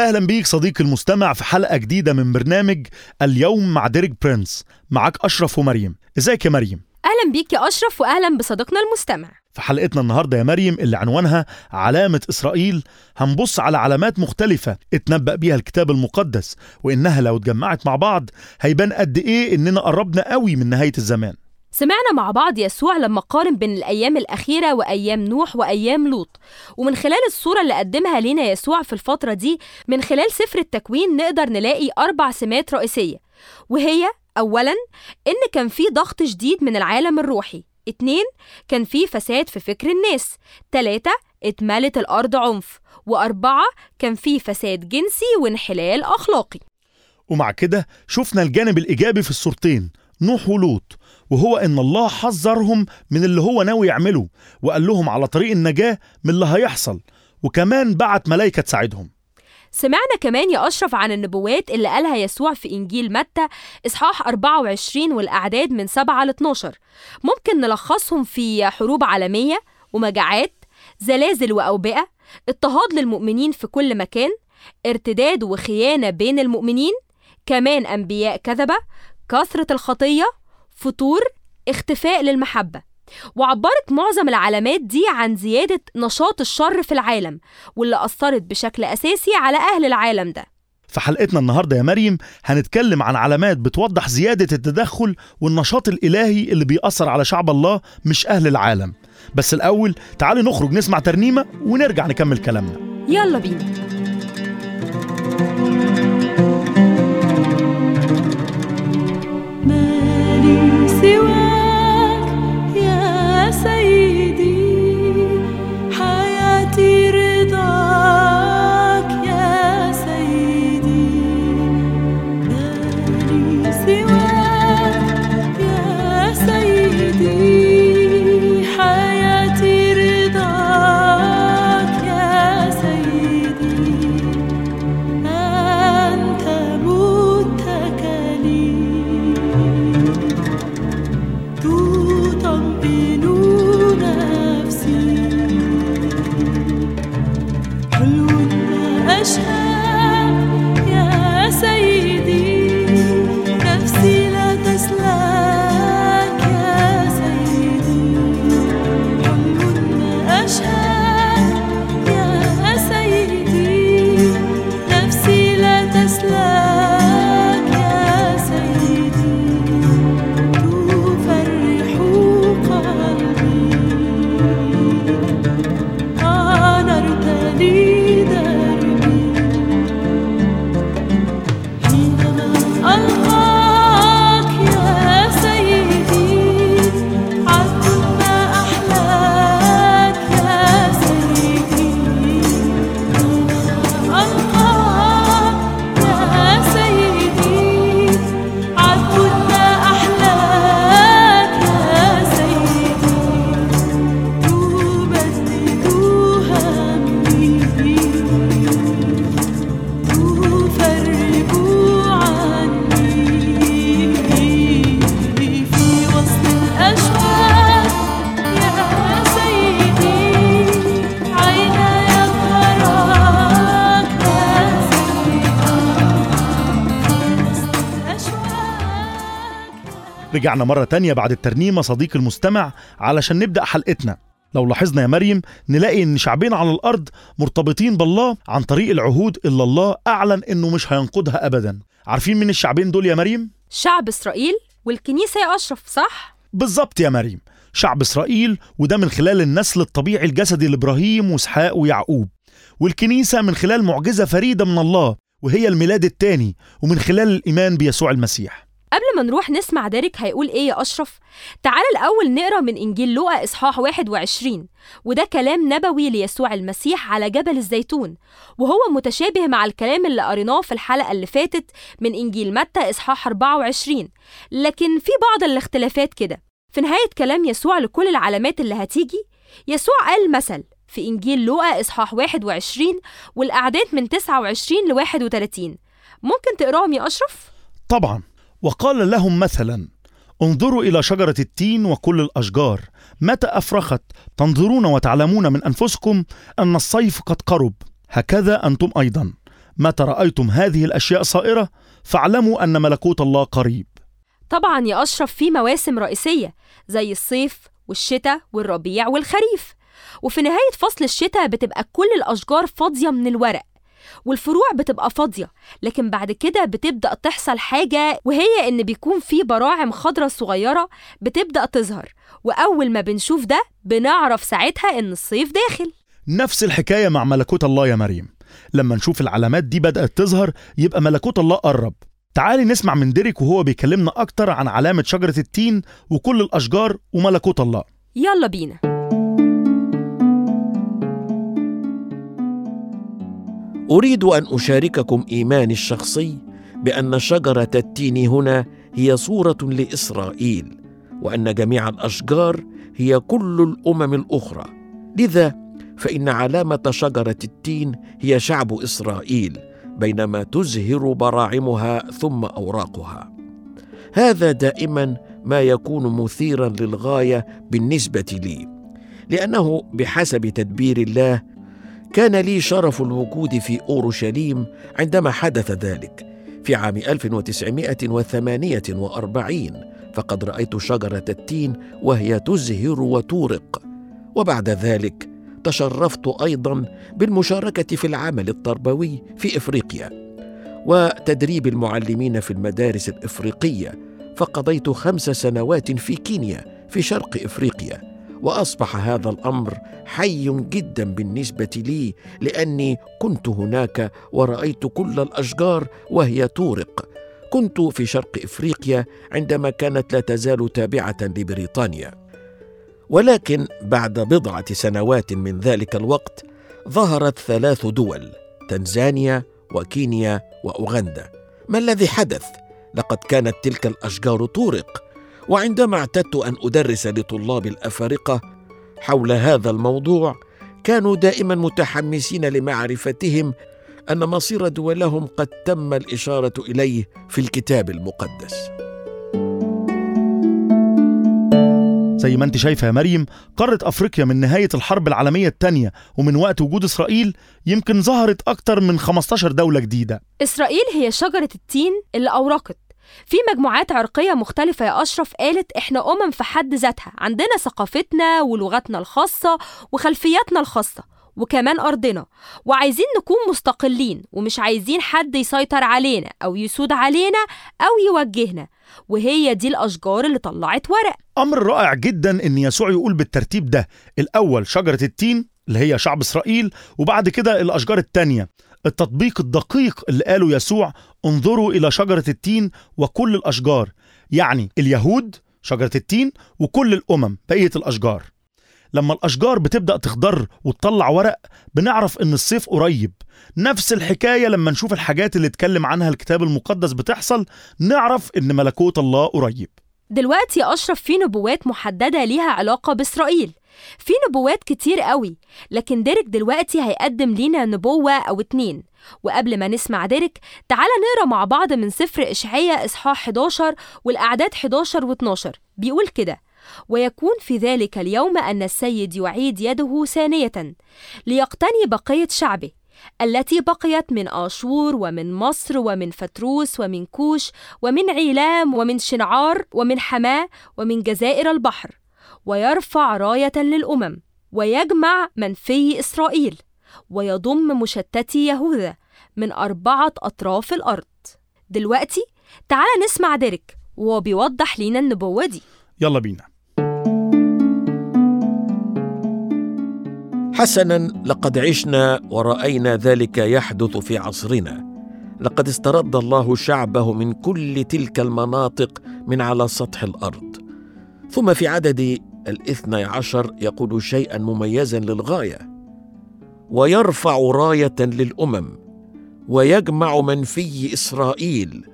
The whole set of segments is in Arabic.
أهلا بيك صديقي المستمع في حلقة جديدة من برنامج اليوم مع ديريك برينس. معاك أشرف ومريم. إزيك يا مريم؟ أهلا بيك يا أشرف وأهلا بصديقنا المستمع. في حلقتنا النهارده يا مريم اللي عنوانها علامة إسرائيل هنبص على علامات مختلفة اتنبأ بيها الكتاب المقدس وإنها لو اتجمعت مع بعض هيبان قد إيه إننا قربنا قوي من نهاية الزمان. سمعنا مع بعض يسوع لما قارن بين الأيام الأخيرة وأيام نوح وأيام لوط. ومن خلال الصورة اللي قدمها لنا يسوع في الفترة دي من خلال سفر التكوين نقدر نلاقي أربع سمات رئيسية. وهي أولاً إن كان في ضغط شديد من العالم الروحي. اتنين كان في فساد في فكر الناس. تلاتة اتملت الأرض عنف. وأربعة كان في فساد جنسي وانحلال أخلاقي. ومع كده شفنا الجانب الإيجابي في الصورتين نوح ولوط. وهو إن الله حذرهم من اللي هو ناوي يعمله وقال لهم على طريق النجاة من اللي هيحصل وكمان بعت ملائكة تساعدهم. سمعنا كمان يا أشرف عن النبوات اللي قالها يسوع في إنجيل متى إصحاح 24 والأعداد من 7 ل 12 ممكن نلخصهم في حروب عالمية ومجاعات زلازل وأوبئة اضطهاد للمؤمنين في كل مكان ارتداد وخيانة بين المؤمنين كمان أنبياء كذبة كثرة الخطية فطور اختفاء للمحبة. وعبرت معظم العلامات دي عن زيادة نشاط الشر في العالم واللي أثرت بشكل أساسي على أهل العالم ده. في حلقتنا النهارده يا مريم هنتكلم عن علامات بتوضح زيادة التدخل والنشاط الإلهي اللي بيأثر على شعب الله مش أهل العالم. بس الأول تعالي نخرج نسمع ترنيمة ونرجع نكمل كلامنا. يلا بينا. رجعنا مرة تانية بعد الترنيمة صديق المستمع علشان نبدأ حلقتنا. لو لاحظنا يا مريم نلاقي إن شعبين على الأرض مرتبطين بالله عن طريق العهود اللي الله أعلن إنه مش هينقضها ابدا. عارفين مين الشعبين دول يا مريم؟ شعب إسرائيل والكنيسة يا أشرف صح؟ بالظبط يا مريم. شعب إسرائيل وده من خلال النسل الطبيعي الجسدي لإبراهيم وإسحاق ويعقوب. والكنيسة من خلال معجزة فريدة من الله وهي الميلاد الثاني ومن خلال الإيمان بيسوع المسيح. قبل ما نروح نسمع ديريك هيقول إيه يا أشرف؟ تعال الأول نقرأ من إنجيل لوقا إصحاح 21 وده كلام نبوي ليسوع المسيح على جبل الزيتون وهو متشابه مع الكلام اللي قريناه في الحلقة اللي فاتت من إنجيل متى إصحاح 24 لكن في بعض الاختلافات كده في نهاية كلام يسوع لكل العلامات اللي هتيجي يسوع قال مثل في إنجيل لوقا إصحاح 21 والأعداد من 29 ل 31 ممكن تقرأهم يا أشرف؟ طبعا وقال لهم مثلا انظروا إلى شجرة التين وكل الأشجار متى أفرخت؟ تنظرون وتعلمون من أنفسكم أن الصيف قد قرب. هكذا أنتم أيضا. متى رأيتم هذه الأشياء صائره فاعلموا أن ملكوت الله قريب. طبعا يا أشرف في مواسم رئيسية زي الصيف والشتاء والربيع والخريف. وفي نهاية فصل الشتاء بتبقى كل الأشجار فاضية من الورق. والفروع بتبقى فاضية لكن بعد كده بتبدأ تحصل حاجة وهي إن بيكون في براعم خضرة صغيرة بتبدأ تظهر وأول ما بنشوف ده بنعرف ساعتها إن الصيف داخل. نفس الحكاية مع ملكوت الله يا مريم. لما نشوف العلامات دي بدأت تظهر يبقى ملكوت الله قرب. تعالي نسمع من ديريك وهو بيكلمنا أكتر عن علامة شجرة التين وكل الأشجار وملكوت الله. يلا بينا. أريد أن أشارككم إيماني الشخصي بأن شجرة التين هنا هي صورة لإسرائيل وأن جميع الأشجار هي كل الأمم الأخرى. لذا فإن علامة شجرة التين هي شعب إسرائيل بينما تزهر براعمها ثم أوراقها. هذا دائما ما يكون مثيرا للغاية بالنسبة لي لأنه بحسب تدبير الله كان لي شرف الوجود في أورشليم عندما حدث ذلك. في عام 1948 فقد رأيت شجرة التين وهي تزهر وتورق. وبعد ذلك تشرفت أيضا بالمشاركة في العمل التربوي في إفريقيا. وتدريب المعلمين في المدارس الإفريقية فقضيت خمس سنوات في كينيا في شرق إفريقيا. وأصبح هذا الأمر حي جدا بالنسبة لي لأني كنت هناك ورأيت كل الأشجار وهي تورق. كنت في شرق إفريقيا عندما كانت لا تزال تابعة لبريطانيا. ولكن بعد بضعة سنوات من ذلك الوقت ظهرت ثلاث دول تنزانيا وكينيا وأوغندا. ما الذي حدث؟ لقد كانت تلك الأشجار تورق. وعندما اعتدت أن أدرس لطلاب الأفارقة حول هذا الموضوع كانوا دائما متحمسين لمعرفتهم أن مصير دولهم قد تم الإشارة إليه في الكتاب المقدس. زي ما انت شايفة يا مريم قارة أفريقيا من نهاية الحرب العالمية الثانية ومن وقت وجود إسرائيل يمكن ظهرت أكتر من 15 دولة جديدة. إسرائيل هي شجرة التين اللي أورقت في مجموعات عرقية مختلفة يا أشرف قالت إحنا أمم في حد ذاتها عندنا ثقافتنا ولغتنا الخاصة وخلفياتنا الخاصة وكمان أرضنا وعايزين نكون مستقلين ومش عايزين حد يسيطر علينا أو يسود علينا أو يوجهنا وهي دي الأشجار اللي طلعت ورق. أمر رائع جدا إن يسوع يقول بالترتيب ده الأول شجرة التين اللي هي شعب إسرائيل وبعد كده الأشجار التانية. التطبيق الدقيق اللي قاله يسوع انظروا إلى شجرة التين وكل الأشجار. يعني اليهود شجرة التين وكل الأمم بقية الأشجار. لما الأشجار بتبدأ تخضر وتطلع ورق بنعرف إن الصيف قريب. نفس الحكاية لما نشوف الحاجات اللي اتكلم عنها الكتاب المقدس بتحصل نعرف إن ملكوت الله قريب. دلوقتي أشرف في نبوات محددة ليها علاقة بإسرائيل. في نبوات كتير قوي لكن ديريك دلوقتي هيقدم لينا نبوة أو اتنين. وقبل ما نسمع ديريك تعالى نقرأ مع بعض من سفر إشعياء إصحاح 11 والأعداد 11 و12 بيقول كده ويكون في ذلك اليوم أن السيد يعيد يده ثانية ليقتني بقية شعبه. التي بقيت من آشور ومن مصر ومن فتروس ومن كوش ومن عيلام ومن شنعار ومن حماة ومن جزائر البحر ويرفع راية للأمم ويجمع منفي إسرائيل ويضم مشتتي يهوذا من أربعة أطراف الأرض. دلوقتي تعال نسمع ديريك وهو بيوضح لينا النبوة دي. يلا بينا. حسنا لقد عشنا ورأينا ذلك يحدث في عصرنا. لقد استرد الله شعبه من كل تلك المناطق من على سطح الأرض. ثم في عدد الاثني عشر يقول شيئا مميزا للغاية. ويرفع راية للأمم ويجمع منفي إسرائيل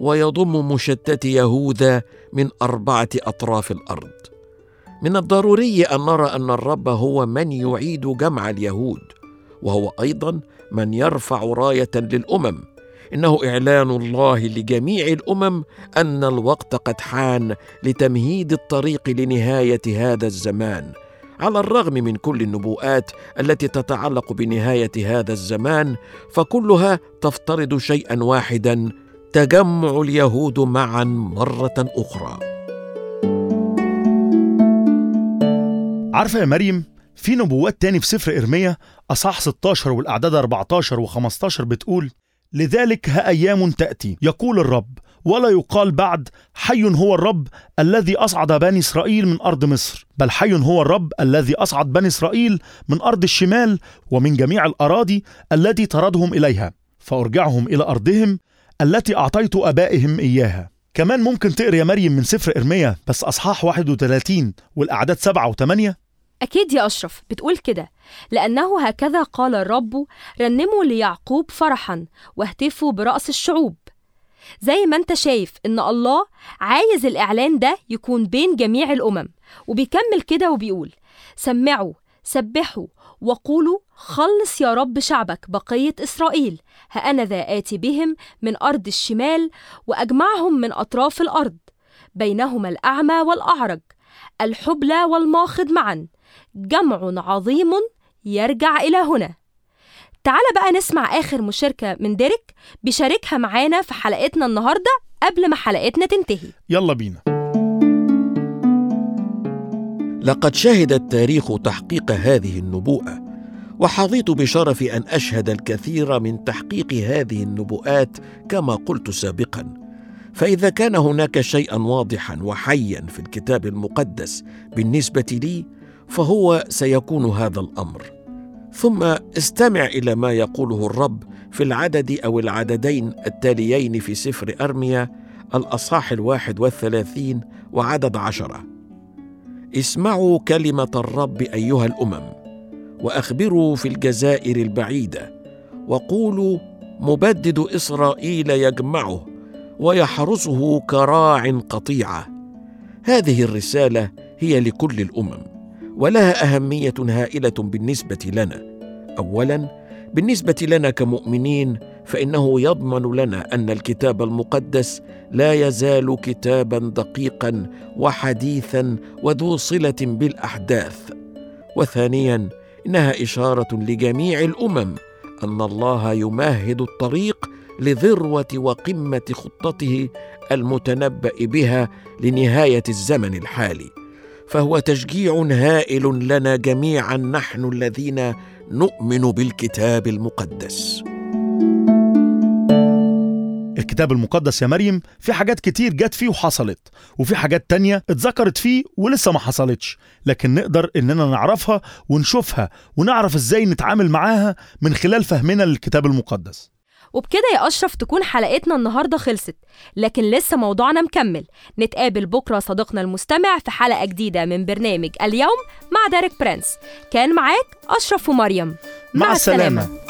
ويضم مشتت يهوذا من أربعة أطراف الأرض. من الضروري أن نرى أن الرب هو من يعيد جمع اليهود وهو أيضا من يرفع راية للأمم. إنه إعلان الله لجميع الأمم أن الوقت قد حان لتمهيد الطريق لنهاية هذا الزمان. على الرغم من كل النبوءات التي تتعلق بنهاية هذا الزمان فكلها تفترض شيئا واحدا تجمع اليهود معا مرة أخرى. عارفة يا مريم في نبوات تاني في سفر إرميا أصح 16 والأعداد 14 و15 بتقول لذلك ها أيام تأتي يقول الرب ولا يقال بعد حي هو الرب الذي أصعد بني إسرائيل من أرض مصر بل حي هو الرب الذي أصعد بني إسرائيل من أرض الشمال ومن جميع الأراضي التي طردهم إليها فأرجعهم إلى أرضهم التي أعطيت أبائهم إياها. كمان ممكن تقري يا مريم من سفر إرميا بس أصحاح 31 والأعداد 7 و8 أكيد يا أشرف بتقول كده. لأنه هكذا قال الرب رنموا ليعقوب فرحا واهتفوا برأس الشعوب. زي ما أنت شايف إن الله عايز الإعلان ده يكون بين جميع الأمم وبيكمل كده وبيقول سمعوا سبحوا وقولوا خلص يا رب شعبك بقية إسرائيل هأنا ذا آتي بهم من أرض الشمال وأجمعهم من أطراف الأرض بينهما الأعمى والأعرج الحبلى والماخض معا جمع عظيم يرجع إلى هنا. تعال بقى نسمع آخر مشاركة من ديريك بيشاركها معانا في حلقتنا النهاردة قبل ما حلقتنا تنتهي. يلا بينا. لقد شهد التاريخ تحقيق هذه النبوءة وحظيت بشرف أن أشهد الكثير من تحقيق هذه النبوءات كما قلت سابقا. فإذا كان هناك شيئا واضحا وحيا في الكتاب المقدس بالنسبة لي فهو سيكون هذا الأمر. ثم استمع إلى ما يقوله الرب في العدد أو العددين التاليين في سفر أرميا الأصحاح الواحد والثلاثين وعدد عشرة. اسمعوا كلمة الرب أيها الأمم وأخبروا في الجزائر البعيدة وقولوا مبدد إسرائيل يجمعه ويحرسه كراع قطيعة. هذه الرسالة هي لكل الأمم ولها أهمية هائلة بالنسبة لنا. اولا بالنسبة لنا كمؤمنين فإنه يضمن لنا أن الكتاب المقدس لا يزال كتابا دقيقا وحديثا وذو صلة بالأحداث. وثانيا إنها إشارة لجميع الأمم أن الله يمهد الطريق لذروة وقمة خطته المتنبأ بها لنهاية الزمن الحالي. فهو تشجيع هائل لنا جميعا نحن الذين نؤمن بالكتاب المقدس. الكتاب المقدس يا مريم في حاجات كتير جت فيه وحصلت وفي حاجات تانية اتذكرت فيه ولسه ما حصلتش لكن نقدر إننا نعرفها ونشوفها ونعرف إزاي نتعامل معاها من خلال فهمنا للكتاب المقدس. وبكده يا أشرف تكون حلقتنا النهاردة خلصت لكن لسه موضوعنا مكمل. نتقابل بكرة صديقنا المستمع في حلقة جديدة من برنامج اليوم مع ديريك برنس. كان معاك أشرف ومريم. مع السلامة.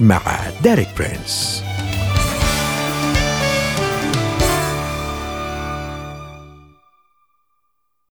مع ديريك برينس